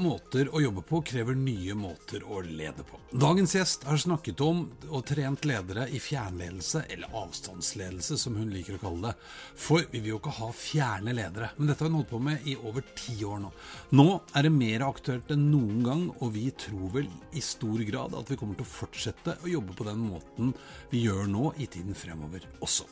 Måter å jobbe på krever nye måter å lede på. Dagens gjest har snakket om og trent ledere i fjernledelse, eller avstandsledelse som hun liker å kalle det. For vi vil jo ikke ha fjerne ledere, men dette har hun holdt på med i over ti år nå. Nå er det mer aktuelt enn noen gang, og vi tror vel i stor grad at vi kommer til å fortsette å jobbe på den måten vi gjør nå i tiden fremover også.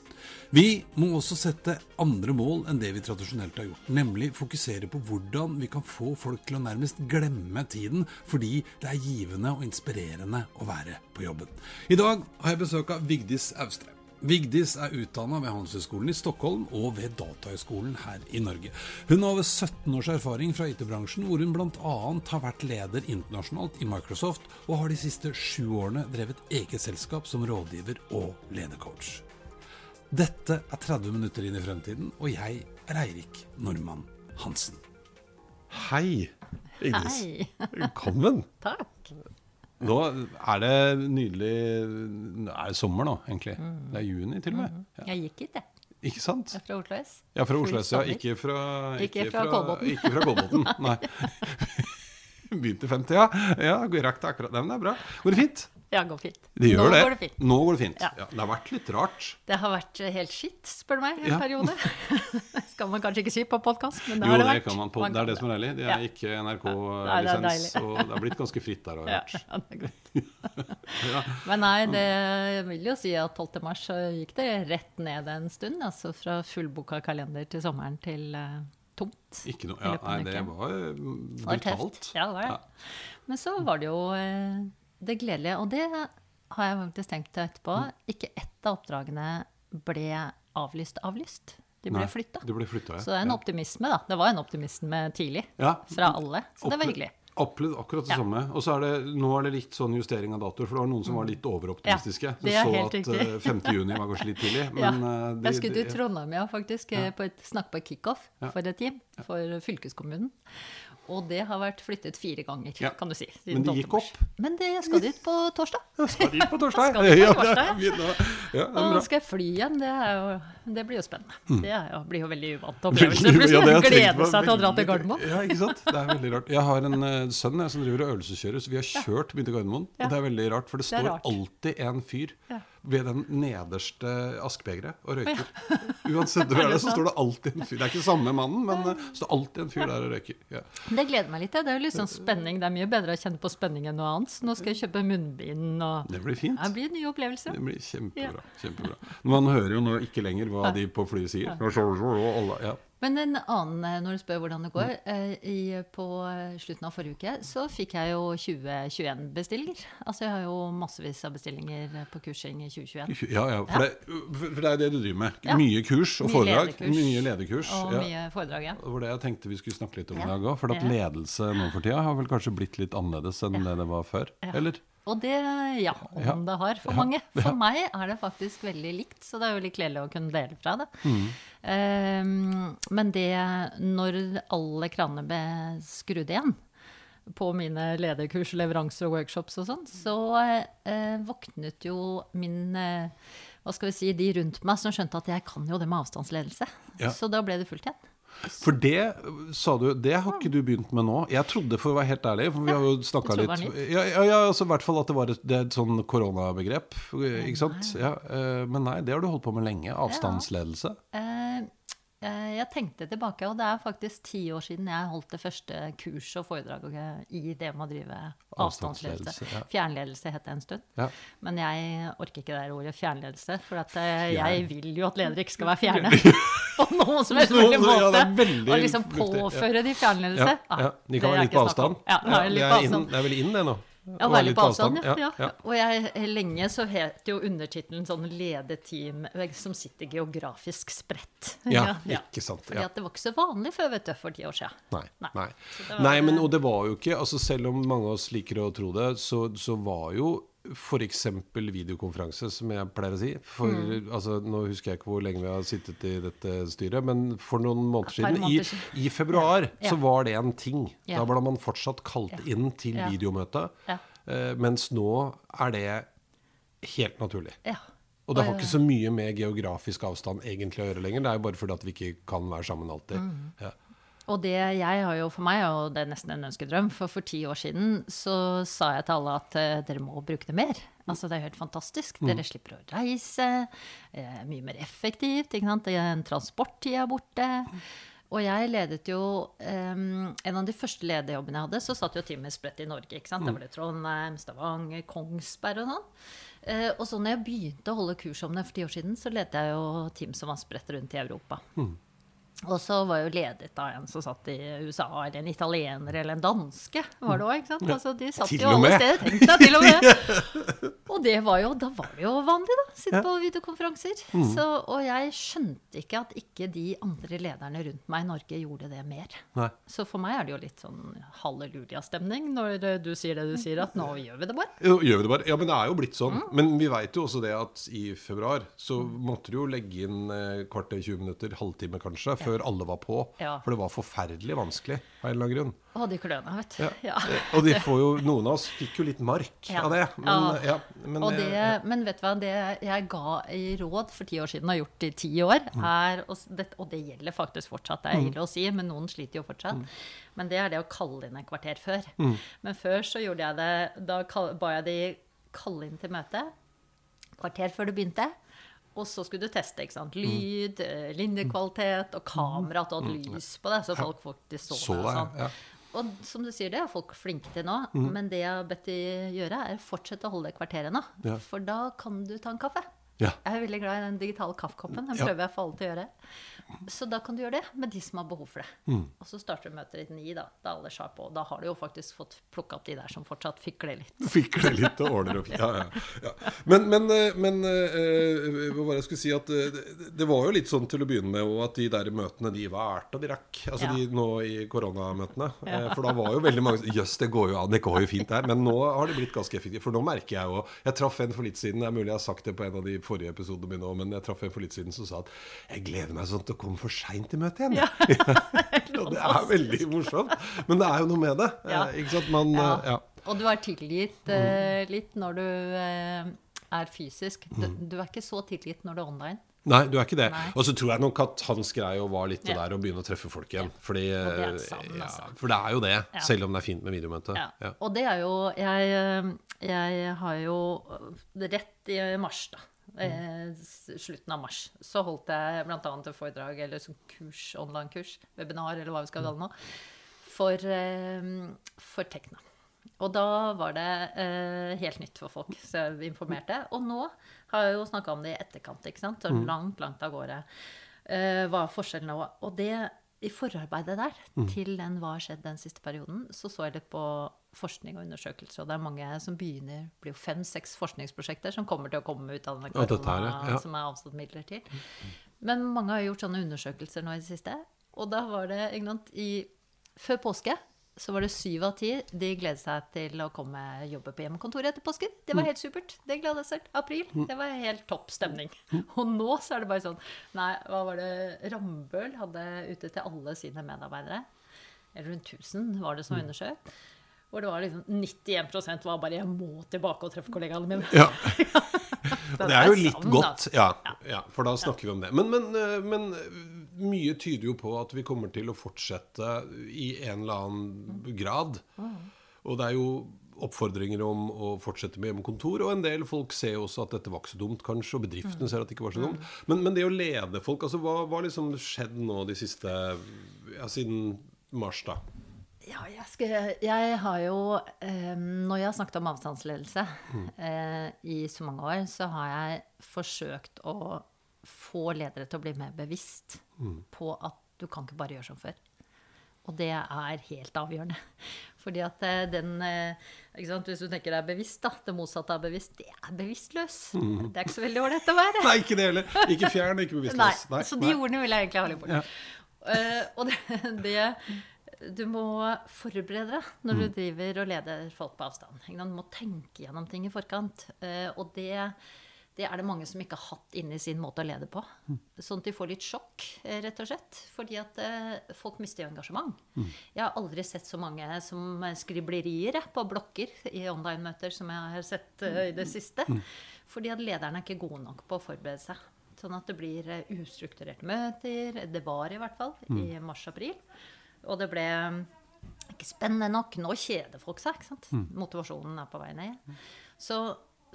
Vi må også sette andre mål enn det vi tradisjonelt har gjort, nemlig fokusere på hvordan vi kan få folk til å nærmest glemme tiden, fordi det er givende og inspirerende å være på jobben. I dag har jeg besøk av Vigdis Austre. Vigdis er utdanna ved Handelshøyskolen i Stockholm og ved Datahøgskolen her i Norge. Hun har over 17 års erfaring fra IT-bransjen, hvor hun bl.a. har vært leder internasjonalt i Microsoft, og har de siste sju årene drevet eget selskap som rådgiver og ledercoach. Dette er 30 minutter inn i fremtiden, og jeg er Eirik Normann Hansen. Hei, Ignis. Hei. Velkommen. Takk. Nå er det nydelig Det er sommer nå, egentlig. Det er juni, til og med. Ja. Jeg gikk hit, jeg. Ikke sant? Jeg er fra Oslo S. Ja, fra Oslo S, ja. Ikke fra Ikke fra. Ikke fra Kolbotn, nei. Begynte 50, ja. Ja, Rakk det akkurat. Nei, men det er bra. Går det fint? Ja, går fint. Det gjør Nå det. går det fint. Nå går det fint. Ja. Ja, det har vært litt rart. Det har vært eh, helt skitt, spør du meg, en Ja. periode. Skal man kanskje ikke si på podkast, men det Jo, har det det vært. kan man på. Det er det som er deilig. Det er Ja. ikke det NRK-lisens, og det har blitt ganske fritt der, har jeg Ja, hørt. ja, det er godt. Men nei, det vil jo si at 12. mars så gikk det rett ned en stund. Altså fra fullboka kalender til sommeren til eh, tomt. Ikke noe, ja, nei, det var eh, brutalt. Ja, det var det. Men så var det jo eh, det gledelige, og det har jeg faktisk tenkt etterpå. Ikke ett av oppdragene ble avlyst avlyst. De ble flytta. Ja. Så det er en optimisme, da. Det var en optimisme tidlig Ja. fra alle. Så det var hyggelig. Opplevd akkurat det Ja. samme. Og så er det, nå er det litt sånn justering av datoer, for det var noen som var litt overoptimistiske. Mm. Ja, det er så helt at riktig. eh, 5. juni var kanskje litt tidlig. Ja. Men eh, de- Jeg skulle til Trondheim ja, faktisk, eh, på et, snakke på kickoff for et team, for fylkeskommunen. Og det har vært flyttet fire ganger, Ja. kan du si. Men det gikk opp. Men det, jeg skal dit på torsdag. Skal dit på torsdag? Skal dit på torsdag. det. Ja, Og skal jeg fly igjen? Det, jo, det blir jo spennende. Det er jo, blir jo veldig uvant Mm. Opplevelse. Plutselig ja, det jeg glede seg til å dra til Gardermoen. Ja, ikke sant? Det er veldig rart. Jeg har en uh, sønn jeg, som driver og øvelseskjører, så vi har kjørt mye til Gardermoen. Og det er veldig rart, for det Det står det alltid en fyr ved den nederste askebegeret og røyker. Uansett det er, så står det alltid en fyr. Det er ikke samme mannen, men eh, det står alltid en fyr der og røyker. Ja. Det gleder meg litt. Det er jo litt sånn spenning. Det er mye bedre å kjenne på spenning enn noe annet. Så nå skal jeg kjøpe munnbind og Det blir fint. Det blir nye opplevelser. Det blir kjempebra. kjempebra. Man hører jo nå ikke lenger hva de på flyet sier. Ja. Men en annen, eh, når du spør hvordan det går eh, i, På eh, slutten av forrige uke så fikk jeg jo 2021-bestillinger. Altså jeg har jo massevis av bestillinger på kursing i 2021. Ja, ja, for, Det, for det er det du driver med. Ja. Mye kurs og Mye foredrag. lederkurs. Mye lederkurs. Og ja. mye foredrag, ja. Det var det jeg tenkte vi skulle snakke litt om i dag òg. For at ledelse nå for tida har vel kanskje blitt litt annerledes enn det det var før? Eller? Og det, ja, om Ja. det har for Ja. mange. Ja. For meg er det faktisk veldig likt, så det er jo litt gledelig å kunne dele fra det. Mm. Um, men det, når alle kranene ble skrudd igjen på mine lederkurs, leveranser og workshops og sånn, så uh, våknet jo min uh, hva skal vi si, de rundt meg som skjønte at jeg kan jo det med avstandsledelse. Ja. Så da ble det fullt igjen. For det sa du, det har ikke du begynt med nå. Jeg trodde, for å være helt ærlig, for vi har jo snakka litt ja, ja, ja, altså I hvert fall at det var et, det et sånn koronabegrep. Ikke sant? Ja, eh, men nei, det har du holdt på med lenge. Avstandsledelse. Eh, Eh, Jeg tenkte tilbake, og det er faktisk ti år siden jeg holdt det første kurset og foredraget i det med å drive avstandsledelse. Ja. Fjernledelse het det en stund. Ja. Men jeg orker ikke det ordet fjernledelse, for at eh, Fjern. jeg vil jo at ledere ikke skal være fjerne. På noen som helst mulig måte. Og liksom påføre de fjernledelse. Ja, ah, ja. De kan være litt på avstand. Ja, er det er inn, avstand. det er vel inn, det nå? Ja, være litt på avstand, ja. ja. ja. Og jeg, lenge så het jo undertittelen sånn 'ledeteam som sitter geografisk spredt'. Ja, ikke sant, Fordi at det var ikke så vanlig før, vet du, for ti år siden. Nei. Nei. Var- Nei, men og det var jo ikke altså Selv om mange av oss liker å tro det, så, så var jo f.eks. videokonferanse, som jeg pleier å si for, Mm. altså, Nå husker jeg ikke hvor lenge vi har sittet i dette styret, men for noen måneder siden, måneder i, siden. i februar, Ja. så var det en ting. Ja. Da ble man fortsatt kalt Ja. inn til videomøte, eh, mens nå er det helt naturlig. Og det har ikke så mye med geografisk avstand egentlig å gjøre lenger. Det er jo bare fordi at vi ikke kan være sammen alltid. Mm. Og det jeg har jo for meg, og det er nesten en ønskedrøm, for for ti år siden så sa jeg til alle at uh, dere må bruke det mer. Altså det er helt fantastisk. Dere slipper å reise. Uh, mye mer effektivt. Ikke sant? Er En transporttid er borte. Og jeg ledet jo um, En av de første lederjobbene jeg hadde, så satt jo teamet spredt i Norge. ikke sant? Da var det Trondheim, Stavanger, Kongsberg og sånn. Uh, og så når jeg begynte å holde kurs om det for ti år siden, så ledet jeg jo team som var spredt rundt i Europa. Og så var jo ledet av en som satt i USA, eller en italiener eller en danske. var det også, ikke sant? Altså, de satt jo alle steder. Tenk deg, til og med. Og det var jo, da var det jo vanlig, da. Sitte på videokonferanser. Mm. Så, og jeg skjønte ikke at ikke de andre lederne rundt meg i Norge gjorde det mer. Nei. Så for meg er det jo litt sånn halleluja-stemning når du sier det du sier, at nå gjør vi det bare. Jo, gjør vi det bare? Ja, men det er jo blitt sånn. Mm. Men vi veit jo også det at i februar så måtte du jo legge inn eh, kvarter, 20 minutter, halvtime kanskje, før alle var på. Ja. For det var forferdelig vanskelig av en eller annen grunn. Å, de kløna, vet du. Ja. Eh, Og de får jo, noen av oss fikk jo litt mark Ja. av det. Men, Ja. ja, men, og det, eh, men vet du hva, det jeg ga i råd for ti år siden, og har gjort i ti år, Mm. er, og, det, og det gjelder faktisk fortsatt, det er ille å si, men noen sliter jo fortsatt, Mm. men det er det å kalle inn et kvarter før. Men før så gjorde jeg det, da ba jeg de kalle inn til møte, kvarter før det begynte, og så skulle du teste, ikke sant? Lyd, mm. linjekvalitet og kamera, at du hadde lys på det, så folk faktisk så, Så deg og sånn. ja. Og som du sier, det er folk flinke til nå. Men det jeg har bedt de gjøre, er fortsette å holde det kvarteret nå. Ja. For da kan du ta en kaffe. Ja. Jeg er veldig glad i den digitale kaffekoppen. Den prøver jeg for alle til å gjøre. Så da kan du gjøre det med de som har behov for det. Mm. Og så starter du møtet ditt ni, da. Da alle sharp. på. da har du jo faktisk fått plukka opp de der som fortsatt fikler litt. Fikler litt og ordner opp. Ja, ja, ja. Men, men, eh, men øh, hva var det jeg skulle si at det, det var jo litt sånn til å begynne med og at de der møtene de varte og de rakk. Altså de nå i koronamøtene. For da var jo veldig mange Jøss, det går jo an, det går jo fint der. Men nå har det blitt ganske effektivt. For nå merker jeg jo Jeg traff en for litt siden, det er mulig jeg har sagt det på en av de forrige episodene mine òg, men jeg traff en for litt siden som sa at jeg gleder meg sånn til å komme for seint til møtet igjen. og det er veldig morsomt. Men det er jo noe med det. eh, Ja. Ikke sant? Man, Ja. eh, ja. Og du er tilgitt eh, litt når du eh, er fysisk. Du, Mm. du er ikke så tilgitt når du er online. Nei, du er ikke det. Nei. Og så tror jeg nok at hans greie var litt det Ja. der å begynne å treffe folk igjen. Fordi, det eh, ja, altså. for det er jo det, Ja. selv om det er fint med videomøte. Ja. Ja. Og det er jo jeg, jeg har jo rett i mars, da. Eh, slutten av mars. Så holdt jeg bl.a. et foredrag, eller sånn kurs, online-kurs, webinar, eller hva vi skal kalle det nå, for, eh, for Tekna. Og da var det eh, helt nytt for folk, så jeg informerte. Og nå har jeg jo snakka om det i etterkant, ikke sant. Så langt, langt av gårde. Eh, hva er forskjellen nå? Og det i forarbeidet der til den hva har skjedd den siste perioden, så så jeg litt på forskning og undersøkelser. Og det er mange som begynner Det blir jo fem-seks forskningsprosjekter som kommer til å komme ut av denne korona ja. Ja. som er avsatt midler til. Men mange har gjort sånne undersøkelser nå i det siste. Og da var det ikke sant, i, Før påske så var det syv av ti de gledet seg til å komme jobbe på hjemmekontoret etter påske. Det var helt supert. Det gleda seg. April. Det var helt topp stemning. Og nå så er det bare sånn Nei, hva var det Rambøll hadde ute til alle sine medarbeidere? Eller rundt 1000 var det som undersøkt. Hvor det var liksom 91% var bare 'jeg må tilbake og treffe kollegaene mine'. Ja. Det er jo litt godt, ja, ja, for da snakker vi om det. Men, men, eh, men eh, mye tyder jo på at vi kommer til å fortsette i en eller annen grad. Og det er jo oppfordringer om å fortsette med hjemmekontor. Og en del folk ser jo også at dette var ikke så dumt, kanskje. Og bedriftene ser at det ikke var så dumt. Men, men det å lede folk, altså hva har liksom skjedd nå de siste ja, siden mars, da? Ja, jeg, skal, jeg har jo eh, Når jeg har snakket om avstandsledelse eh, i så mange år, så har jeg forsøkt å få ledere til å bli mer bevisst på at du kan ikke bare gjøre som før. Og det er helt avgjørende. Fordi at eh, den eh, ikke sant? Hvis du tenker deg bevisst, da. Det motsatte av bevisst, det er bevisstløs. Det er ikke så veldig ålreit å være. Nei, ikke det heller. Ikke fjern, ikke bevisstløs. Nei, nei, så de ordene vil jeg egentlig ha litt bort. Ja. Uh, og det, det Du må forberede deg når du driver og leder folk på avstand. Du må tenke gjennom ting i forkant. Uh, og det, det er det mange som ikke har hatt inni sin måte å lede på. Sånn at de får litt sjokk, eh, rett og slett. Fordi at eh, folk mister jo engasjement. Jeg har aldri sett så mange som skriblerier på blokker i online-møter som jeg har sett eh, i det siste. Fordi at lederne er ikke gode nok på å forberede seg. Sånn at det blir eh, ustrukturerte møter. Det var i hvert fall i mars-april. Og det ble mm, ikke spennende nok. Nå kjeder folk seg. ikke sant? Motivasjonen er på vei ned. Så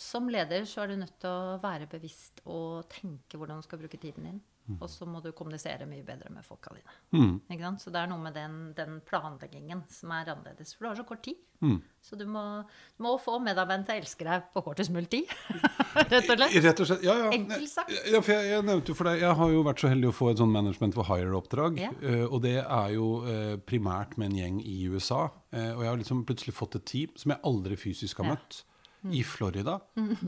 som leder så er du nødt til å være bevisst og tenke hvordan du skal bruke tiden din. Og så må du kommunisere mye bedre med folka dine. Sant? Så det er noe med den, den planleggingen som er annerledes. For du har så kort tid. Så du må, du må få medarbeideren til å elske deg på kortest mulig tid. Rett og slett. Rett og slett, ja, ja. Enkelt sagt. Ja, for jeg, jeg nevnte jo for deg, jeg har jo vært så heldig å få et sånn management for hire-oppdrag. Ja. eh, og det er jo eh, primært med en gjeng i USA. eh, og jeg har liksom plutselig fått et team som jeg aldri fysisk har møtt. I Florida.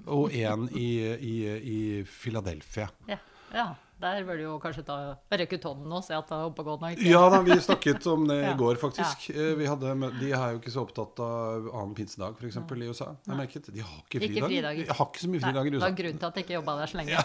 Og en i, i, i Philadelphia. Ja, ja. Der bør du jo kanskje ta rekke ut hånden og se at det er oppegående. Ikke? Ja da, vi snakket om det i går, faktisk. Ja. Vi hadde, de er jo ikke så opptatt av annen pinsedag, f.eks. i USA. Jeg merket, De har ikke Ikke fridager. fridager. De har ikke så mye fridager i USA. det var grunnen til at jeg ikke jobba der så lenge.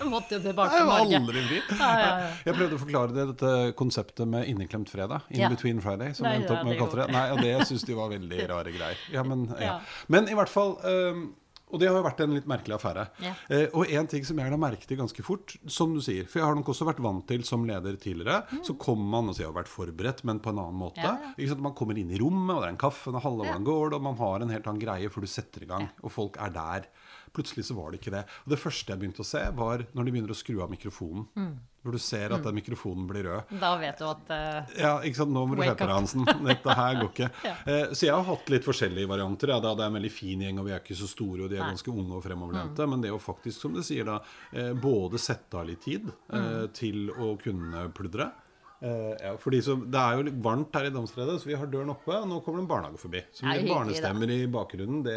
Jeg måtte jo tilbake til Norge. aldri fri. Ja, ja, ja. Jeg prøvde å forklare det, dette konseptet med inneklemt fredag. In Ja. between Friday, som Nei, endte opp med å kalle det det. Nei, og det syns de var veldig rare greier. Ja, men, ja. Ja. men i hvert fall øhm, Og det har jo vært en litt merkelig affære. Ja. Eh, og en ting som jeg la merke til ganske fort, som du sier For jeg har nok også vært vant til som leder tidligere. Så kommer man og sier jeg har vært forberedt, men på en annen måte. Mm. Ja, ja. Man kommer inn i rommet, og det er en kaffe, og halve hvordan går det, og man har en helt annen greie før du setter i gang. Og folk er der. Plutselig så var det ikke det. Og det første jeg begynte å se, var når de begynner å skru av mikrofonen. Mm. Hvor du ser at den mikrofonen blir rød. Da vet du at uh, Ja, ikke sant? Nå må du skjerpe deg. Hansen. Dette her går ikke. Ja. eh, så jeg har hatt litt forskjellige varianter. Ja. Det er en veldig fin gjeng, og vi er ikke så store, og de er Nei. ganske unge og fremoverlente. Mm. Men det å faktisk, som du sier da, eh, både sette av litt tid Mm. til å kunne pludre. Eh, ja, fordi så, Det er jo litt varmt her i Damstredet, så vi har døren oppe. Og nå kommer det en barnehage forbi. Så mye barnestemmer da. i bakgrunnen, det,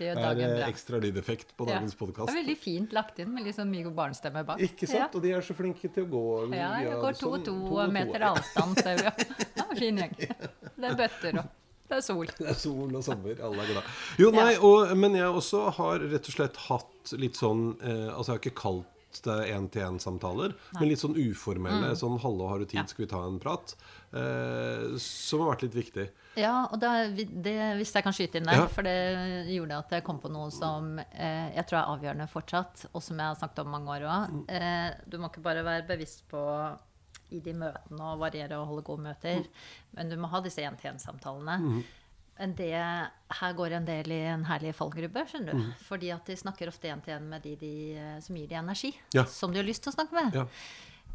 Det er eh, ekstra lydeffekt på ja. dagens Det podkast. veldig fint lagt inn med litt sånn mye barnestemmer bak. Ikke sant? Og de er så flinke til å gå. Ja, de det går to sånn, og to to meter avstand, ser vi. Ja, fin gjeng. Det er bøtter og det er sol. Det er sol og sommer, alle er glad. Jo, nei, og, men jeg også har rett og slett hatt litt sånn eh, Altså, jeg har ikke kalt én-til-én-samtaler, men litt sånn uformelle. Mm. Sånn 'hallo, har du tid, skal vi ta en prat?' Eh, som har vært litt viktig. Ja, og da, det, hvis jeg kan skyte inn der, Ja. for det gjorde at jeg kom på noe som eh, jeg tror er avgjørende fortsatt, og som jeg har snakket om mange år òg. Eh, du må ikke bare være bevisst på i de møtene og variere og holde gode møter, men du må ha disse én-til-én-samtalene. Men det, her går en del i en herlig fallgruppe, skjønner du. Fordi at de snakker ofte én-til-én med de, de eh, som gir de energi. Ja. Som de har lyst til å snakke med. Ja.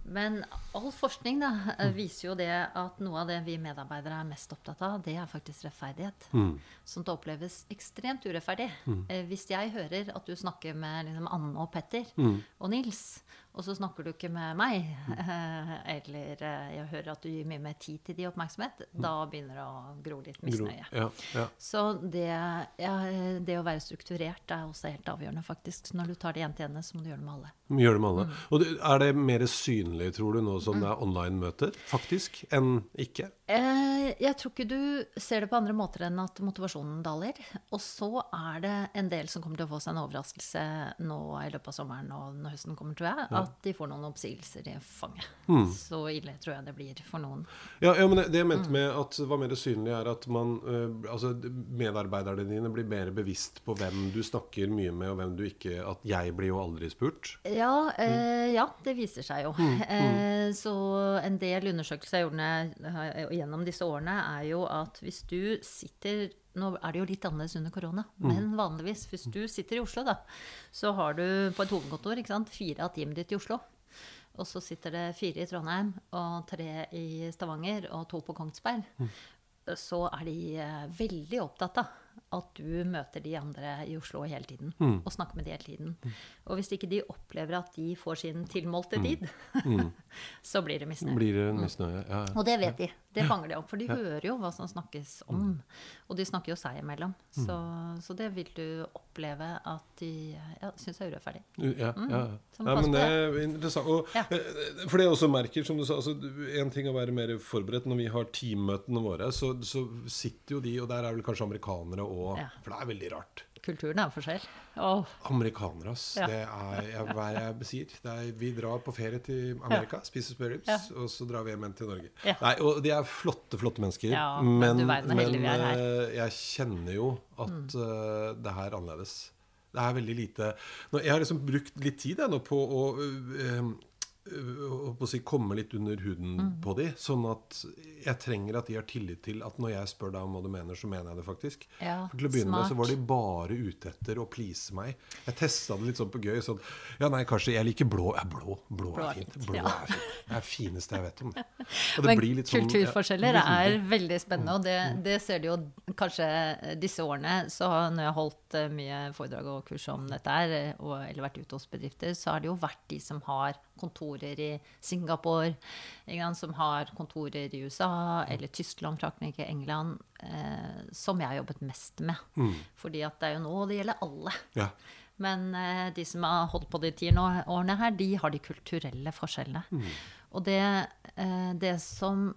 Men all forskning da, eh, viser jo det at noe av det vi medarbeidere er mest opptatt av, det er faktisk rettferdighet. Mm. at det oppleves ekstremt urettferdig. Eh, hvis jeg hører at du snakker med liksom, Anne og Petter og Nils, og så snakker du ikke med meg, eh, eller eh, jeg hører at du gir mye mer tid til de oppmerksomhet, da begynner det å gro litt misnøye. Ja, ja. Så det, ja, det å være strukturert er også helt avgjørende, faktisk. Så når du tar det én til ene, så må du gjøre det med alle. Gjør det med alle. Mm. Og er det mer synlig, tror du, nå som det er online-møter, faktisk, enn ikke? Eh, jeg tror ikke du ser det på andre måter enn at motivasjonen daler. Og så er det en del som kommer til å få seg en overraskelse nå i løpet av sommeren og når høsten kommer, tror jeg, at de får noen oppsigelser i fanget. Mm. Så ille tror jeg det blir for noen. Ja, ja, men det, det jeg mente Mm. med at var mer synlig, er at man, øh, altså, medarbeiderne dine blir mer bevisst på hvem du snakker mye med, og hvem du ikke At jeg blir jo aldri spurt. Ja, eh, ja, det viser seg jo. Eh, så en del undersøkelser jeg gjorde eh, gjennom disse årene, er jo at hvis du sitter Nå er det jo litt annerledes under korona, men vanligvis, hvis du sitter i Oslo, da, så har du på et hovedkontor ikke sant, fire av teamet ditt i Oslo. Og så sitter det fire i Trondheim, og tre i Stavanger, og to på Kongsberg. Så er de eh, veldig opptatt av at du møter de andre i Oslo hele tiden. Og snakker med de hele tiden. Og hvis ikke de opplever at de får sin tilmålte tid, så blir det misnøye. Blir det misnøye? Ja, ja. Og det vet de. Det fanger de opp. For de hører jo hva som snakkes om. Og de snakker jo seg imellom. Så, så det vil du oppleve at de ja, syns er urettferdig. Ja, ja. Ja men det er interessant. Og, Ja. eh, For det jeg også merker, som du sa altså, En ting å være mer forberedt. Når vi har teammøtene våre, så, så sitter jo de, og der er vel kanskje amerikanere òg Ja. For det er veldig rart. Kulturen er forskjell. Oh. Amerikanere, ass. Ja. Det er jeg, hva er jeg sier. Det er, vi drar på ferie til Amerika, spiser spareribs, Ja. og så drar vi hjem igjen til Norge. Ja. Nei, og De er flotte, flotte mennesker. Ja, men men. Mm. eh, jeg kjenner jo at eh, det her er annerledes. Det er veldig lite nå, Jeg har liksom brukt litt tid jeg, nå på å uh, på å si, komme litt under huden Mm. på de, sånn at jeg trenger at de har tillit til at når jeg spør deg om hva du mener, så mener jeg det faktisk. Ja, For til å begynne med så var de bare ute etter å please meg. Jeg testa det litt sånn på gøy. Sånn Ja, nei, kanskje jeg liker blå. Ja, blå, blå, Blå er er fint. Blå ja. er fint. Det er det fineste jeg vet om. Det. Og det Men blir litt sånn- kulturforskjeller ja, er sånn- veldig spennende, og det, det ser du jo kanskje disse årene. Så når jeg har holdt eh, mye foredrag og kurs om dette her, eh, og, eller vært ute hos bedrifter, så har det jo vært de som har kontorer i Singapore, sant, som har kontorer i USA eller Tyskland, Frankrike, England, eh, som jeg har jobbet mest med. Fordi at det er jo nå det gjelder alle. Ja. Men eh, de som har holdt på de ti årene her, de har de kulturelle forskjellene. Og det, eh, det som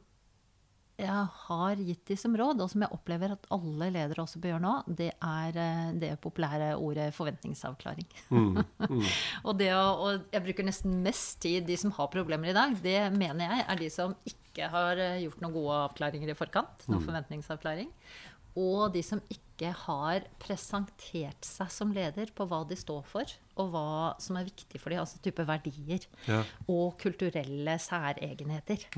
jeg har gitt de som råd, og som jeg opplever at alle ledere også bør gjøre nå, det er eh, det populære ordet forventningsavklaring. og, det å, og jeg bruker nesten mest tid De som har problemer i dag, det mener jeg er de som ikke har eh, gjort noen gode avklaringer i forkant. Noen forventningsavklaring. Og de som ikke har presentert seg som leder på hva de står for, og hva som er viktig for dem, altså type verdier. Ja. Og kulturelle særegenheter.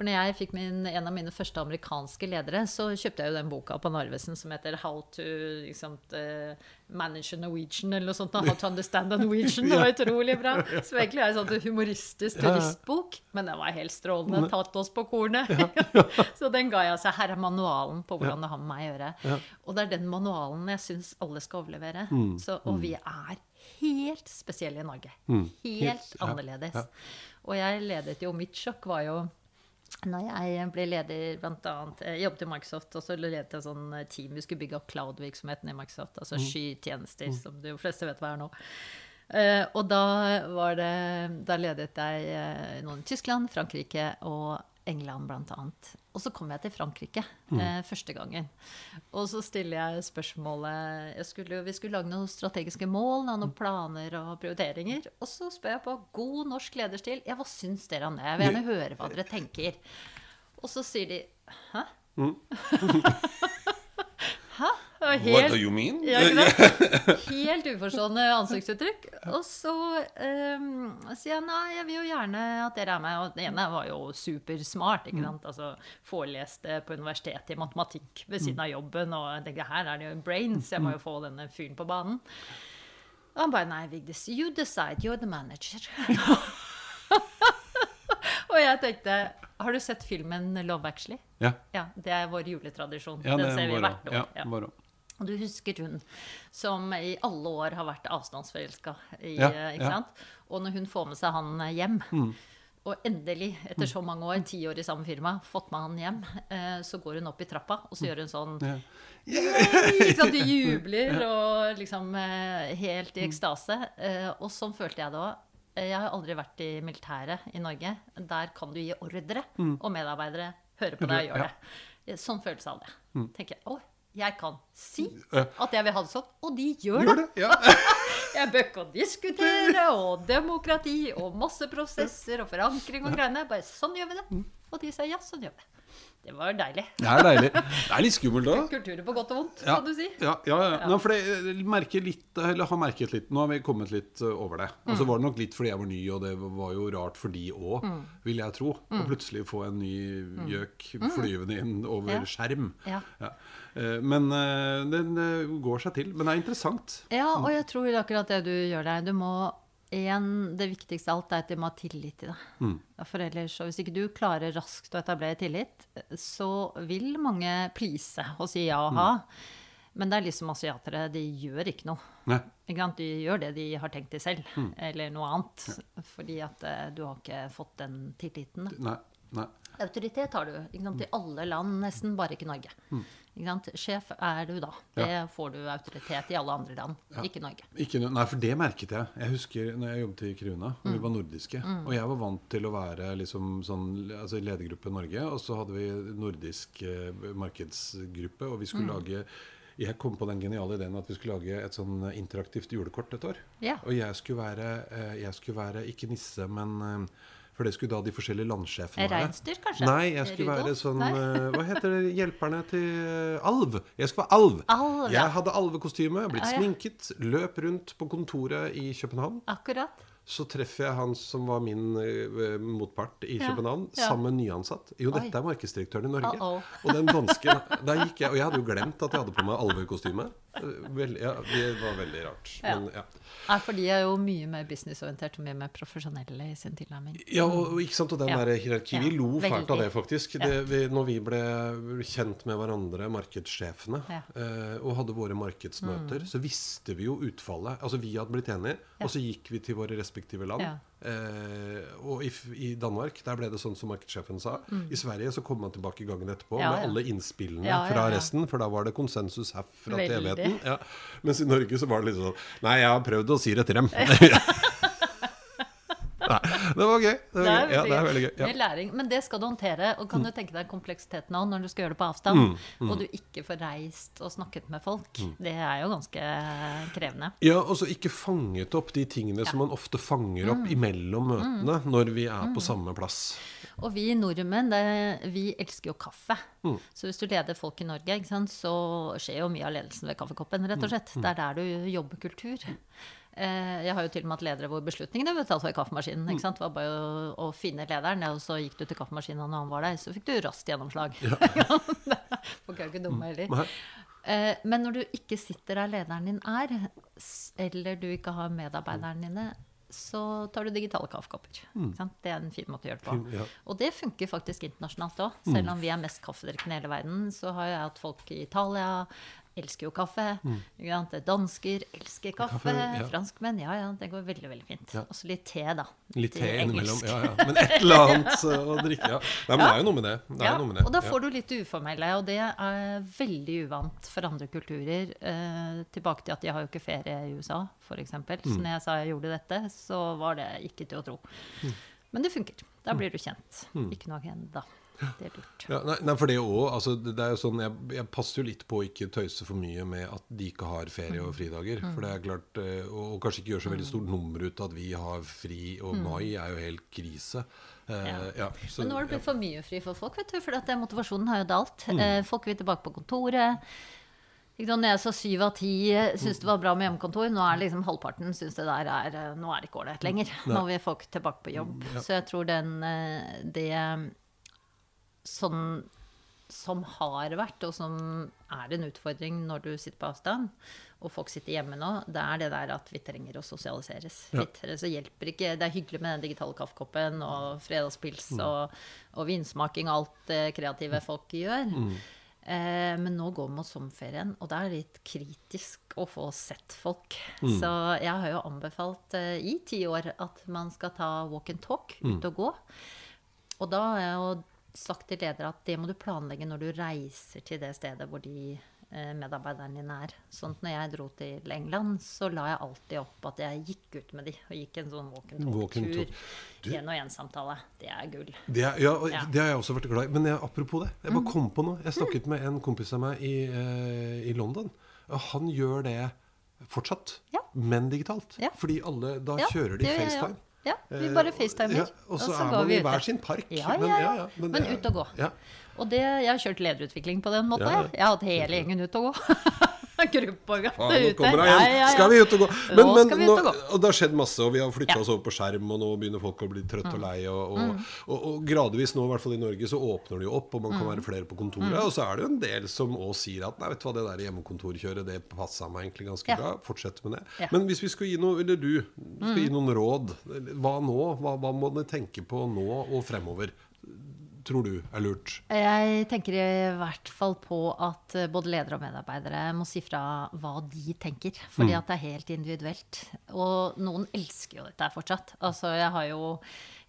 For når jeg fikk min, en av mine første amerikanske ledere, så kjøpte jeg jo den boka på Narvesen som heter 'How to liksom, eh, manage a Norwegian', eller noe sånt. 'How to understand a Norwegian'. Det var utrolig bra. Så egentlig er en sånn humoristisk turistbok, men den var helt strålende. Tatt oss på kornet. så den ga jeg altså. Her er manualen på hvordan det har med meg å gjøre. Og det er den manualen jeg syns alle skal overlevere. Mm. Så, og vi er helt spesielle i Norge. Helt Helt, annerledes. ja. Og jeg ledet jo Mitt sjokk var jo når jeg ble leder, blant annet Jeg jobbet i Microsoft, og så ledet jeg sånn team. Vi skulle bygge opp cloud-virksomheten i Microsoft, altså skytjenester, som de fleste vet hva er nå. Uh, og da var det Da ledet jeg eh, noen i Tyskland, Frankrike og England, annet. Og så kom jeg til Frankrike eh, første gangen. Og så stiller jeg spørsmålet jeg skulle, Vi skulle lage noen strategiske mål, noen planer og prioriteringer. Og så spør jeg på god norsk lederstil ja, hva syns dere om det? Jeg vil gjerne høre hva dere tenker. Og så sier de Hæ? Hæ? Var What do you mean? ja, helt uforstående ansiktsuttrykk. Og så um, sier jeg nei, jeg vil jo gjerne at dere er med. Og den ene var jo supersmart. ikke sant? Altså Foreleste på universitetet i matematikk ved siden av jobben. Og jeg tenkte her er det jo brains, jeg må jo få denne fyren på banen. Og han bare nei, Vigdis, you decide, you're the manager. og jeg tenkte har du sett filmen Love Actually? Ja. Ja, Det er vår juletradisjon. Ja, Den det ser vi hvert år. Ja, Ja. Og du husker hun som i alle år har vært avstandsforelska Ja, eh, ja. Og når hun får med seg han hjem, hjem Og endelig, etter så mange år, ti år i samme firma, fått med han hjem, eh, så går hun opp i trappa, og så gjør hun sånn! Ikke sant? Du jubler og liksom eh, helt i ekstase. Eh, og sånn følte jeg det òg. Jeg har aldri vært i militæret i Norge. Der kan du gi ordre, og medarbeidere hører på deg og gjør det. Sånn følelse av det. tenker jeg, jeg kan si at jeg vil ha det sånn, og de gjør Gjør det. det? Ja. Jeg bør ikke diskutere, og demokrati, og masse prosesser, og forankring og greiene. Bare sånn gjør vi det. Og de sier ja, sånn gjør vi det. Det var deilig. Det er deilig. Det er litt skummelt òg. Kulturer på godt og vondt, Ja, kan du si. ja, ja, ja. Nå, for jeg merker litt, eller har merket litt Nå har vi kommet litt uh, over det. Og Mm. så var det nok litt fordi jeg var ny, og det var jo rart for de òg, Mm. vil jeg tro. Å plutselig få en ny gjøk flyvende inn over Ja. skjerm. Ja. Eh, Men eh, den eh, går seg til. Men det er interessant. Ja, og jeg tror akkurat det du gjør der. Du må en, Det viktigste av alt er at de må ha tillit til deg. Mm. For ellers, og Hvis ikke du klarer raskt å etablere tillit, så vil mange please og si ja og ha. Men det er liksom asiatere, de gjør ikke noe. Ikke sant? De gjør det de har tenkt til selv, eller noe annet. Fordi at eh, du har ikke fått den tilliten. Nei. Nei. Autoritet har du ikke sant? i alle land, nesten, bare ikke Norge. Sant? Sjef er du da. Det får du autoritet i alle andre land, ikke Norge. Ikke nei, for det merket jeg. Jeg husker når jeg jobbet i Kiruna, og vi Mm. var nordiske. Og jeg var vant til å være liksom sånn, altså i ledergruppe Norge, og så hadde vi nordisk eh, markedsgruppe, og vi skulle Mm. lage jeg kom på den geniale ideen at vi skulle lage et sånn interaktivt julekort et år. Yeah. Og jeg skulle være, eh, jeg skulle være ikke nisse, men eh, For det skulle da de forskjellige landsjefene være. Reinsdyr, kanskje? Nei, jeg skulle være sånn Nei. eh, Hva heter det? Hjelperne til eh, alv. Jeg skulle være alv. Alv, ja. Jeg hadde alvekostyme, blitt ah, ja. sminket, løp rundt på kontoret i København. Akkurat. Så treffer jeg han som var min uh, motpart i København, ja. sammen med nyansatt. Jo, Oi. dette er markedsdirektøren i Norge. Uh-oh. Og den dansken Der gikk jeg Og jeg hadde jo glemt at jeg hadde på meg alvekostyme. Eh, Vel, ja, det var veldig rart. Ja. Men, ja. Nei, for de er jo mye mer businessorientert og mye mer profesjonelle i sin tilnærming. Ja, og, ikke sant, og den Ja. der hierarki Vi lo fælt av det, faktisk. Det, vi, når vi ble kjent med hverandre, markedssjefene. Mm. eh, og hadde våre markedsmøter, så visste vi jo utfallet. Altså, vi hadde blitt enige, og så gikk vi til våre respektive land. Eh, og i, i Danmark, der ble det sånn som markedssjefen sa. I Sverige så kom man tilbake gangen etterpå Mm. Ja, med ja. alle innspillene Ja, fra resten, for da var det konsensus herfra til evigheten. Ja. Mens i Norge så var det litt sånn Nei, jeg har prøvd å si det til dem. Det var gøy. Det, var gøy. Ja, det er veldig gøy. Ja. er læring. Men det skal du håndtere. Og kan du tenke deg kompleksiteten òg når du skal gjøre det på avstand, Mm, og du ikke får reist og snakket med folk. Det er jo ganske krevende. Ja, og så ikke fanget opp de tingene som man ofte fanger opp Mm. imellom møtene når vi er på samme plass. Og vi nordmenn, det, vi elsker jo kaffe. Mm. Så hvis du leder folk i Norge, sant, så skjer jo mye av ledelsen ved kaffekoppen, rett Mm. og slett. Det er der du jobber kultur. Eh, Jeg har jo til og med hatt ledere hvor beslutningene ble tatt ved kaffemaskinen. Mm. ikke sant? Det var bare å, å finne lederen, og så gikk du til kaffemaskinen når han var der. Så fikk du raskt gjennomslag. Folk er jo ikke dumme heller. Eh, Men når du ikke sitter der lederen din er, eller du ikke har medarbeiderne dine, så tar du digitale kaffekopper. ikke sant? Det er en fin måte å gjøre det på. Mm. Ja. Og det funker faktisk internasjonalt òg. Selv om vi er mest kaffedrikkende i hele verden, så har jeg hatt folk i Italia elsker jo kaffe. Mm. Dansker elsker kaffe. Mm. Kaffe, ja. Franskmenn, ja ja, det går veldig veldig fint. Ja. Og så litt te, da. Litt te innimellom. Ja, ja. Men et eller annet å drikke. Ja. Nei, men det er jo noe med det. det, er Ja, med det. og da Ja. får du litt uformelle, og det er veldig uvant for andre kulturer. Eh, tilbake til at de har jo ikke ferie i USA, f.eks. Mm. Så når jeg sa jeg gjorde dette, så var det ikke til å tro. Mm. Men det funker. Da blir du kjent. Ikke noe agenda. Det er lurt. Ja, nei, nei, for det òg. Altså, det er jo sånn, jeg, jeg passer jo litt på å ikke tøyse for mye med at de ikke har ferie Mm. og fridager. For det er klart, eh, og, og kanskje ikke gjøre så veldig stort nummer ut av at vi har fri, og mai er jo helt krise. Eh, Mm. Ja. ja, så- Men nå har det blitt for mye fri for folk, vet du, for motivasjonen har jo dalt. Mm. Eh, folk vil tilbake på kontoret. Ikke Når jeg sa syv av ti syns det var bra med hjemmekontor, nå er det liksom halvparten syns det der er Nå er det ikke ålreit lenger. Nå vil folk tilbake på jobb. Mm. Så jeg tror den Det sånn som har vært, og som er en utfordring når du sitter på avstand, og folk sitter hjemme nå, det er det der at vi trenger å sosialiseres Ja. Så hjelper ikke Det er hyggelig med den digitale kaffekoppen og fredagspils Mm. og, og vinsmaking og alt det kreative folk gjør. Mm. Eh, men nå går vi mot sommerferien, og det er litt kritisk å få sett folk. Mm. Så jeg har jo anbefalt eh, i ti år at man skal ta walk and talk, Mm. ut og gå. Og da har jeg jo sagt til ledere at det må du planlegge når du reiser til det stedet hvor de medarbeideren din er. Sånn at når jeg dro til England, så la jeg alltid opp at jeg gikk ut med de og gikk en sånn walk and talk-tur. En og en-samtale. Det er gull. Det, er- ja, Ja. det har jeg også vært glad i. Men jeg, apropos det, jeg bare Mm. kom på noe. Jeg snakket med en kompis av meg i, eh, i London. Og han gjør det fortsatt, Ja. men digitalt. Fordi alle, da kjører de FaceTime. Ja, vi bare facetimer. Ja, og så er går man vi i hver sin park. Ja, ja, men- ja. men Men, er- ut og gå. Ja. Og det, jeg har kjørt lederutvikling på den måten. Jeg har hatt hele gjengen ut og gå. Faen, nå ute. kommer hun Ja, ja, ja. Skal vi ut og gå? Nå Men, men nå, og og det har skjedd masse, og vi har flytta. Mm. oss over på skjerm, og nå begynner folk å bli trøtte og lei. Og, og, og, og gradvis nå, i hvert fall i Norge, så åpner det jo opp, og man Mm. kan være flere på kontoret. Og så er det jo en del som òg sier at nei, vet du hva, det der hjemmekontorkjøret, det passa meg egentlig ganske bra. Fortsett med det. Mm. Men hvis vi skulle gi noe, eller du skal gi noen råd, hva nå? Hva, hva må dere tenke på nå og fremover? Tror du er lurt? Jeg tenker i hvert fall på at eh, både ledere og medarbeidere må si fra hva de tenker. Fordi at det er helt individuelt. Og noen elsker jo dette fortsatt. Altså, jeg har jo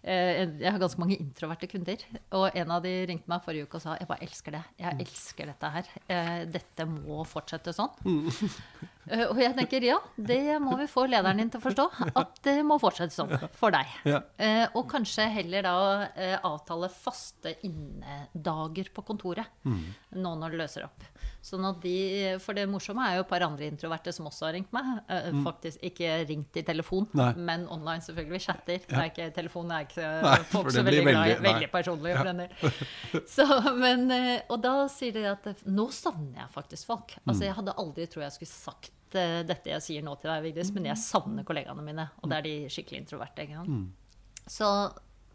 eh, jeg har ganske mange introverte kunder. Og en av de ringte meg forrige uke og sa jeg bare elsker det. Jeg elsker dette her. Eh, Dette må fortsette sånn. Eh, Og jeg tenker ja, det må vi få lederen din til å forstå. At det må fortsette sånn for deg. Ja. Eh, og kanskje heller da eh, avtale faste innedager på kontoret. Nå når det løser opp. Sånn at de, For det morsomme er jo et par andre introverte som også har ringt meg. Eh, faktisk ikke ringt i telefon, Nei. men online selvfølgelig. Vi chatter. Det er ikke, telefonen er ikke Nei, folk så veldig glad i. veldig- personlig. for den del. Så, men, eh, og da sier de at eh, nå savner jeg faktisk folk. Mm. Altså Jeg hadde aldri trodd jeg skulle sagt eh, dette jeg sier nå til deg, Vigdis, men jeg savner kollegaene mine. Og det er de skikkelig introverte. Ikke sant? Mm. Så,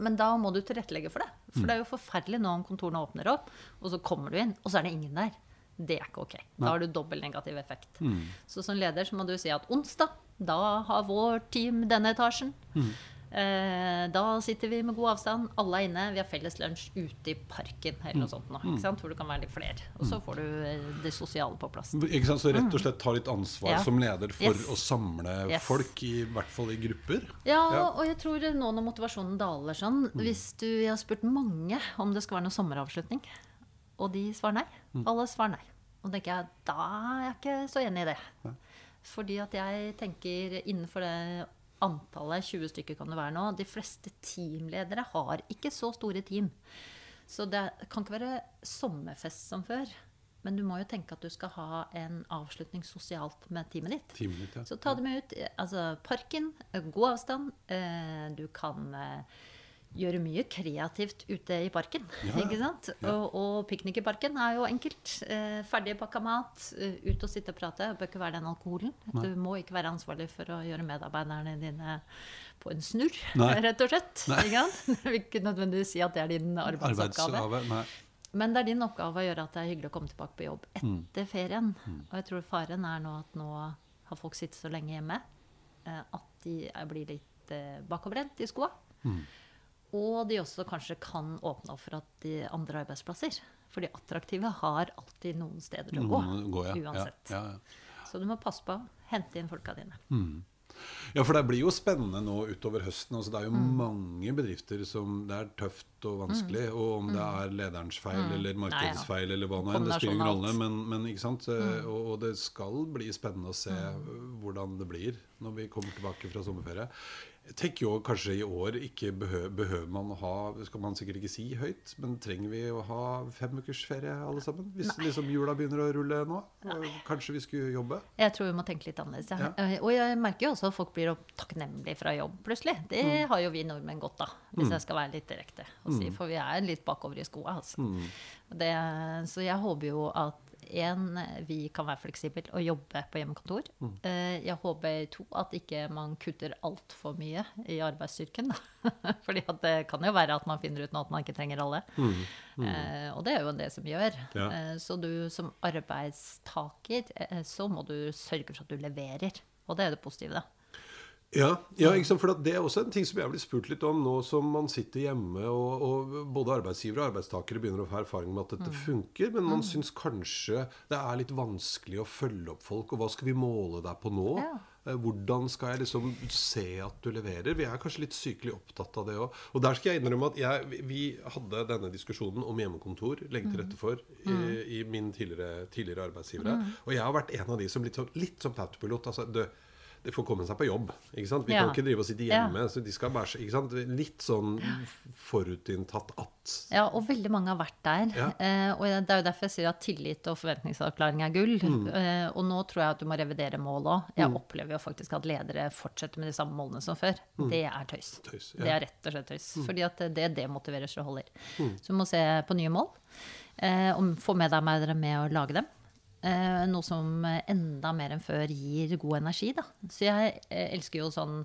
men da må du tilrettelegge for det. For Mm. det er jo forferdelig nå om kontorene åpner opp, og så kommer du inn, og så er det ingen der. Det er ikke ok. Da har du dobbel negativ effekt. Mm. Så som leder så må du si at onsdag, da har vår team denne etasjen. Mm. Eh, da sitter vi med god avstand, alle er inne. Vi har felles lunsj ute i parken eller Mm. noe sånt nå, sant? hvor du kan være litt flere. Og så får du eh, det sosiale på plass. Ikke sant? Så rett og slett ta litt ansvar Ja. som leder for Yes. å samle Yes. folk, i hvert fall i grupper. Ja, Ja. og jeg tror nå når motivasjonen daler sånn Hvis du, Jeg har spurt mange om det skal være noen sommeravslutning, og de svarer nei. Alle svarer nei. Og tenker jeg, da er jeg ikke så enig i det. Fordi at jeg tenker innenfor det antallet, 20 stykker kan det være nå, de fleste teamledere har ikke så store team. Så det kan ikke være sommerfest som før. Men du må jo tenke at du skal ha en avslutning sosialt med teamet ditt. Teamet ditt, ja. Så ta dem ut. Altså parken, eh, god avstand. Eh, du kan eh, gjøre mye kreativt ute i parken. ikke sant? Og, og piknik i parken er jo enkelt. Eh, ferdig pakka mat, eh, ut og sitte og prate. Det bør ikke være den alkoholen. Du må ikke være ansvarlig for å gjøre medarbeiderne dine på en snurr, Nei. rett og slett. Ikke sant? Jeg vil ikke nødvendigvis si at det er din arbeidsoppgave. Nei. Men det er din oppgave å gjøre at det er hyggelig å komme tilbake på jobb Mm. etter ferien. Og jeg tror faren er nå at nå har folk sittet så lenge hjemme eh, at de blir litt eh, bakoverlent i skoa. Mm. Og de også kanskje kan åpne opp for at de andre arbeidsplasser. For de attraktive har alltid noen steder å gå. gå ja. Uansett. Ja, ja. Så du må passe på hente inn folka dine. Ja, for det blir jo spennende nå utover høsten. Altså, det er jo Mm. mange bedrifter som det er tøft og vanskelig. Og om det er lederens feil eller markedets Mm. Feil eller hva nå enn, det spiller ingen rolle. Men, men ikke sant? Mm. Og, og det skal bli spennende å se hvordan det blir når vi kommer tilbake fra sommerferie. Jeg tenker jo kanskje i år ikke behøver, behøver man å ha skal man sikkert ikke si høyt, men trenger vi å ha fem ukers ferie alle sammen? Hvis liksom jula begynner å rulle nå? Kanskje vi skulle jobbe? Jeg tror vi må tenke litt annerledes. Ja. Ja. Og jeg merker jo også at folk blir takknemlige fra jobb plutselig. Det har jo vi nordmenn godt av, hvis jeg skal være litt direkte. Og si, for vi er litt bakover i skoa. Altså. Det, så jeg håper jo at en, vi kan være fleksible og jobbe på hjemmekontor. Mm. Jeg håper to, at ikke man kutter altfor mye i arbeidsstyrken. Da. Fordi det kan jo være at man finner ut nå at man ikke trenger alle. Eh, og det er jo det som gjør. Ja. Eh, så du som arbeidstaker, eh, så må du sørge for at du leverer. Og det er det positive, da. Ja, ja for det er også en ting som jeg blir spurt litt om nå som man sitter hjemme, og, og både arbeidsgivere og arbeidstakere begynner å få erfaring med at dette funker, men man syns kanskje det er litt vanskelig å følge opp folk. Og hva skal vi måle deg på nå? Ja. Eh, Hvordan skal jeg liksom se at du leverer? Vi er kanskje litt sykelig opptatt av det òg. Og der skal jeg innrømme at jeg, vi- hadde denne diskusjonen om hjemmekontor, legge til rette for, i, i min tidligere, tidligere arbeidsgivere. Og jeg har vært en av de som litt sånn, litt sånn autopilot. Altså, det, de får komme seg på jobb. Ikke sant? Vi Ja. kan ikke drive og sitte Ja. hjemme. Så de skal bare, ikke sant? Litt sånn forutinntatt at Ja, og veldig mange har vært der. Ja. Eh, og det er jo derfor jeg sier at tillit og forventningsavklaring er gull. Mm. Eh, og nå tror jeg at du må revidere mål òg. Jeg opplever jo faktisk at ledere fortsetter med de samme målene som før. Det er tøys. Mm. Tøys, ja. Mm. Det er rett og slett tøys. Fordi at det demotiverer så holder. Så du må se på nye mål. Eh, og få med deg med å lage dem. Eh, noe som enda mer enn før gir god energi, da. Så jeg eh, elsker jo sånn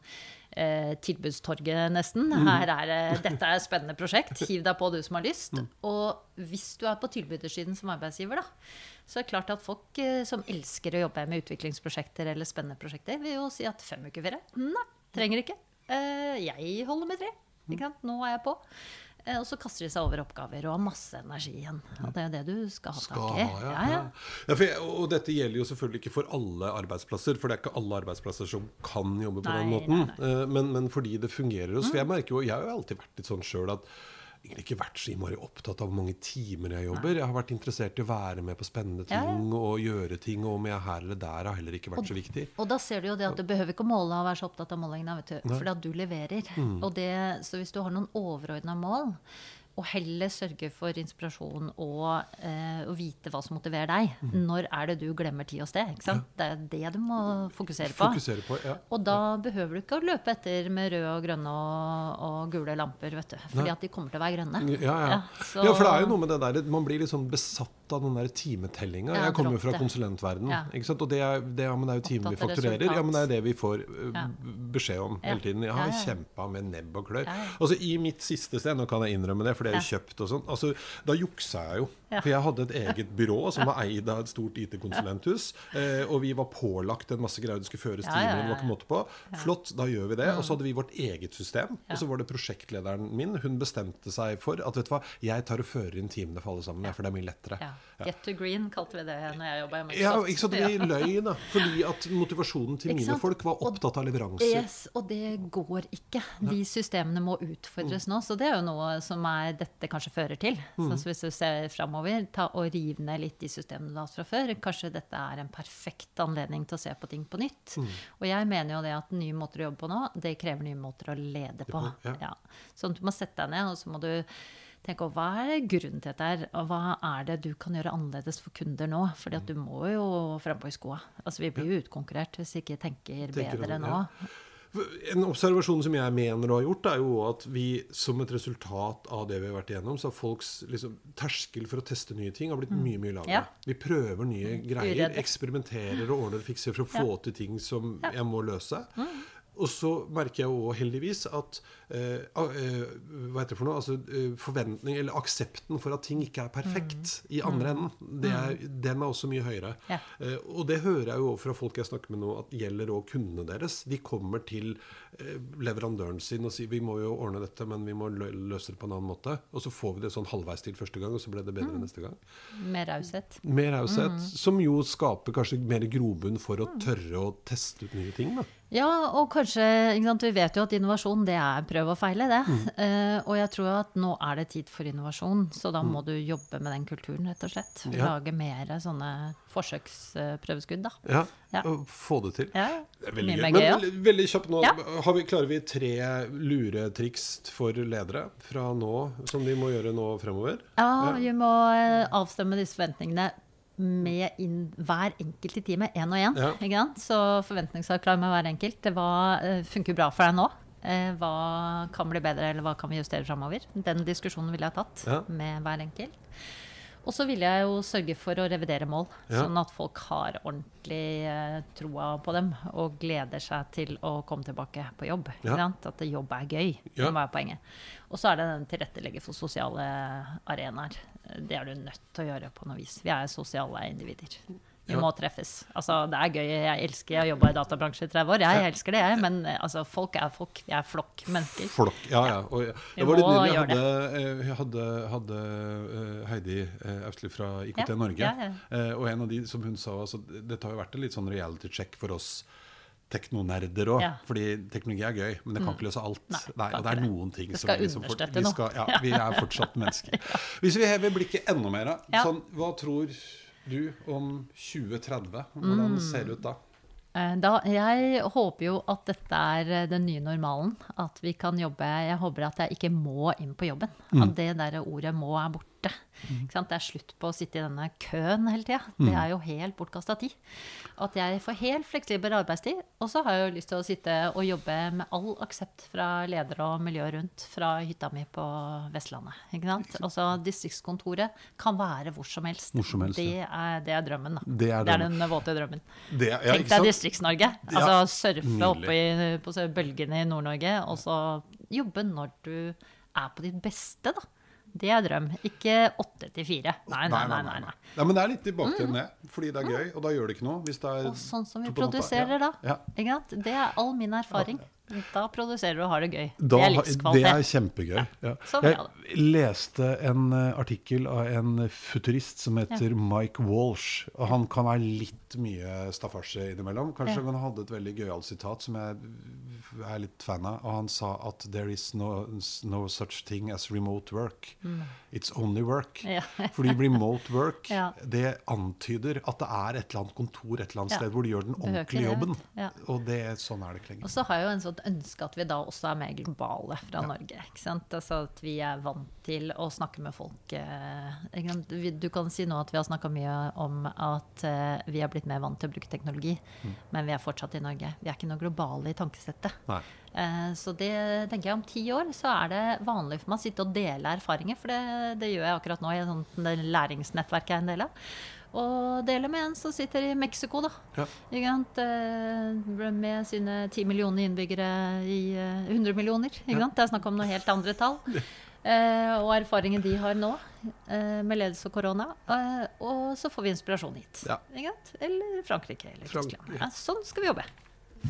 eh, tilbudstorget, nesten. Mm. Her er det, dette er et spennende prosjekt. Hiv deg på, du som har lyst. Og hvis du er på tilbydersiden som arbeidsgiver, da, så er det klart at folk som elsker å jobbe med utviklingsprosjekter eller spennende prosjekter, vil jo si at fem uker ferie Nei, trenger ikke. Eh, jeg holder med tre. Ikke sant? Nå er jeg på. Eh, Og så kaster de seg over oppgaver og har masse energi igjen. Og det er det du skal ha tak i. Ja, Ja, ja. og dette gjelder jo selvfølgelig ikke for alle arbeidsplasser, for det er ikke alle arbeidsplasser som kan jobbe på den måten. nei, Mm. Eh, Men, men fordi det fungerer hos For jeg merker jo, jeg har jo alltid vært litt sånn sjøl at egentlig ikke vært så innmari opptatt av hvor mange timer jeg jobber. Jeg har vært interessert i å være med på spennende ting ja. og gjøre ting. Og om jeg er her eller der har heller ikke vært så viktig. Og da ser du jo det at du behøver ikke å måle og være så opptatt av målingene, vet du. Fordi at du leverer. Mm. Og det, så hvis du har noen overordna mål, og heller sørge for inspirasjon og eh, å vite hva som motiverer deg, Mm. når er det du glemmer tid og sted? Sant? Det er det du må fokusere på. Fokusere på, ja. Og da behøver du ikke å løpe etter med røde og grønne og, og gule lamper, vet du. Fordi Nei. at de kommer til å være grønne. Ja, ja. ja, for det er jo noe med det der Man blir liksom sånn av den der timetellinga. Ja, jeg kommer jo fra konsulentverden. Ja. Og det er, det, ja, det er jo timen vi fakturerer. Ja, men det er det vi får uh, beskjed om hele tiden. Jeg har kjempa med nebb og klør. Altså I mitt siste sted, nå kan jeg innrømme det, for det er jo kjøpt og sånn, altså, da juksa jeg jo. For jeg hadde et eget byrå som var eid av et stort IT-konsulenthus. Eh, og vi var pålagt en masse greier det skulle føres timer, det var ikke måte på. Flott, da gjør vi det. Og så hadde vi vårt eget system. Og så var det prosjektlederen min. Hun bestemte seg for at vet du hva, jeg tar og fører inn timene for alle sammen. For det er mye lettere. Get to green kalte vi det når jeg jobba i Microsoft. Ja, ikke sant, Vi løy, da. Fordi at motivasjonen til mine folk var opptatt av leveranser. Yes, og det går ikke. De systemene må utfordres nå. Så det er jo noe som er, dette kanskje fører til. Så hvis du ser framover, ta og riv ned litt de systemene du har hatt fra før. Kanskje dette er en perfekt anledning til å se på ting på nytt. Og jeg mener jo det at nye måter å jobbe på nå, det krever nye måter å lede på. Ja. Ja. Sånn at du må sette deg ned, og så må du tenke over hva er grunnen til dette her, og hva er det du kan gjøre annerledes for kunder nå? Fordi at du må jo frampå i skoa. Altså vi blir jo utkonkurrert hvis vi ikke tenker, Tenker bedre nå. ja. En observasjon som jeg mener å ha gjort, er jo at vi som et resultat av det vi har vært igjennom, så har folks liksom, terskel for å teste nye ting har blitt mye mye lavere. Mm. Ja. Vi prøver nye greier, Uredde. eksperimenterer og ordner og fikser for å få til ting som jeg må løse. Og så merker jeg jo heldigvis at eh, eh, Hva heter det for noe? Altså, eh, forventning, eller aksepten for at ting ikke er perfekt i andre enden, det er, den er også mye høyere. Ja. Eh, og det hører jeg jo fra folk jeg snakker med nå, at gjelder òg kundene deres. De kommer til eh, leverandøren sin og sier vi må jo ordne dette, men vi må løse det på en annen måte. Og så får vi det sånn halvveis til første gang, og så ble det bedre neste gang. Med raushet. Mer raushet, som jo skaper kanskje mer grobunn for å tørre å teste ut nye ting. da. Ja, og kanskje sant, Vi vet jo at innovasjon det er prøv og feile, det. Mm. Eh, og jeg tror at nå er det tid for innovasjon, så da må du jobbe med den kulturen, rett og slett. Mm. Ja. Lage mer sånne forsøksprøveskudd, da. Ja, Ja. Få det til. Ja, Det veldig gøy. Men veldig, veldig kjapt nå, vi, klarer vi tre luretriks for ledere fra nå, som de må gjøre nå fremover? Ja, vi må eh, avstemme disse forventningene med inn, hver enkelt i teamet, én og én. Ja. Så forventningsavklar med hver enkelt. Hva eh, funker bra for deg nå? Eh, Hva kan bli bedre, eller hva kan vi justere framover? Den diskusjonen ville jeg tatt Ja. med hver enkelt. Og så vil jeg jo sørge for å revidere mål, Ja. sånn at folk har ordentlig eh, troa på dem og gleder seg til å komme tilbake på jobb. Ja. At jobb er gøy. Ja. Det må være poenget. Og så er det den tilrettelegge for sosiale arenaer. Det er du nødt til å gjøre på noe vis. Vi er sosiale individer. Vi må treffes. Altså, det er gøy. Jeg elsker Jeg har jobba i databransje i 30 år. Jeg elsker det, jeg. Men eh, altså, folk er folk. Vi er flokkmennesker. Flokk, ja, ja. Og, ja. Det var litt nydelig. Jeg hadde, eh, jeg hadde, hadde eh, Heidi eh, Austli fra IKT Ja, Norge. Eh, Og en av de som hun sa altså, Dette har jo vært en litt sånn reality check for oss teknonerder òg. Ja. Fordi teknologi er gøy, men det kan ikke løse alt. Nei, Nei, og det er noen ting som vi liksom fort- understøtte vi skal, ja, Vi er fortsatt mennesker. Hvis vi hever blikket enda mer, sånn, hva tror du om 2030? Hvordan Mm. ser det ut da? Eh, Da, jeg håper jo at dette er eh, den nye normalen. At vi kan jobbe Jeg håper at jeg ikke må inn på jobben. At det der ordet 'må' er borte. Ikke sant? Det er slutt på å sitte i denne køen hele tida. Det er jo helt bortkasta tid. At jeg får helt fleksibel arbeidstid. Og så har jeg jo lyst til å sitte og jobbe med all aksept fra ledere og miljø rundt fra hytta mi på Vestlandet. Ikke sant? Altså distriktskontoret kan være hvor som helst. Hvor som helst, det, er, det er drømmen, da. Det er drømmen. den våte drømmen. Det, ja, Tenk deg? Distrikts-Norge. Altså surfe nydelig. oppe i, på bølgene i Nord-Norge, og så jobbe når du er på ditt beste, da. Det er drøm. Ikke åtte til fire. Nei, nei, nei. nei, men det er litt tilbake til det, fordi det er gøy, og da gjør det ikke noe. Hvis det er Og sånn som vi produserer da. Det er all min erfaring. Da produserer du og har det gøy. Da, det er det er kjempegøy. Ja. Sånn jeg leste en eh, artikkel av en futurist som heter Mike Walsh. Og han kan være litt mye staffasje innimellom. Kanskje Ja. han hadde et veldig gøyalt sitat som jeg er litt fan av. Og han sa at 'there is no, no such thing as remote work'. It's only work. Mm. Ja. Fordi remote work, det antyder at det er et eller annet kontor et eller annet sted hvor du gjør den ordentlige jobben. Og det, sånn er det ikke lenger. Og så har jeg jo en sånn ønske at vi da også er mer globale fra Norge. ikke sant? Altså at vi er vant til å snakke med folk. eh, Du kan si nå at vi har snakka mye om at eh, vi har blitt mer vant til å bruke teknologi, men vi er fortsatt i Norge. Vi er ikke noe globale i tankesettet. Nei. Eh, Så det tenker jeg om ti år så er det vanlig for meg å sitte og dele erfaringer, for det, det gjør jeg akkurat nå i et sånt læringsnettverk jeg er en del av. Og deler med en som sitter i Mexico, da. Ja. Eh, Med sine 10 millioner innbyggere i eh, 100 millioner. Ja. Det er snakk om noe helt andre tall. Eh, og erfaringen de har nå eh, med ledelse og korona. Eh, og så får vi inspirasjon hit. Ja. Eller Frankrike eller Frank- Tyskland. Sånn skal vi jobbe.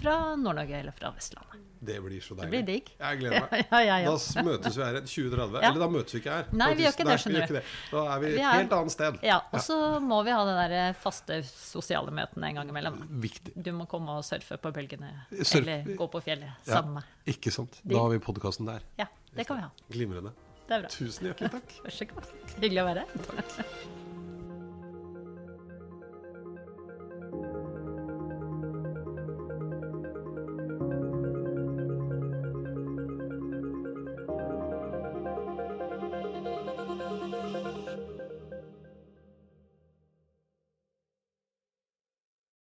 Fra Nord-Norge eller fra Vestlandet. Det blir så deilig. Det blir digg. Jeg gleder meg. Ja, ja, ja. Da møtes vi her i 2030. Ja. Eller da møtes vi ikke her. Nei, vi gjør ikke det, skjønner det. Da er vi Vi et helt annet sted. Ja, og så må vi ha det der faste sosiale møtene en gang imellom. Viktig. Du må komme og surfe på bølgene, Surf- eller gå på fjellet sammen med meg. Ikke sant. Da har vi podkasten der. Ja, det kan vi ha. Glimrende. Det er bra. Tusen hjertelig takk. Vær så god. Hyggelig å være her.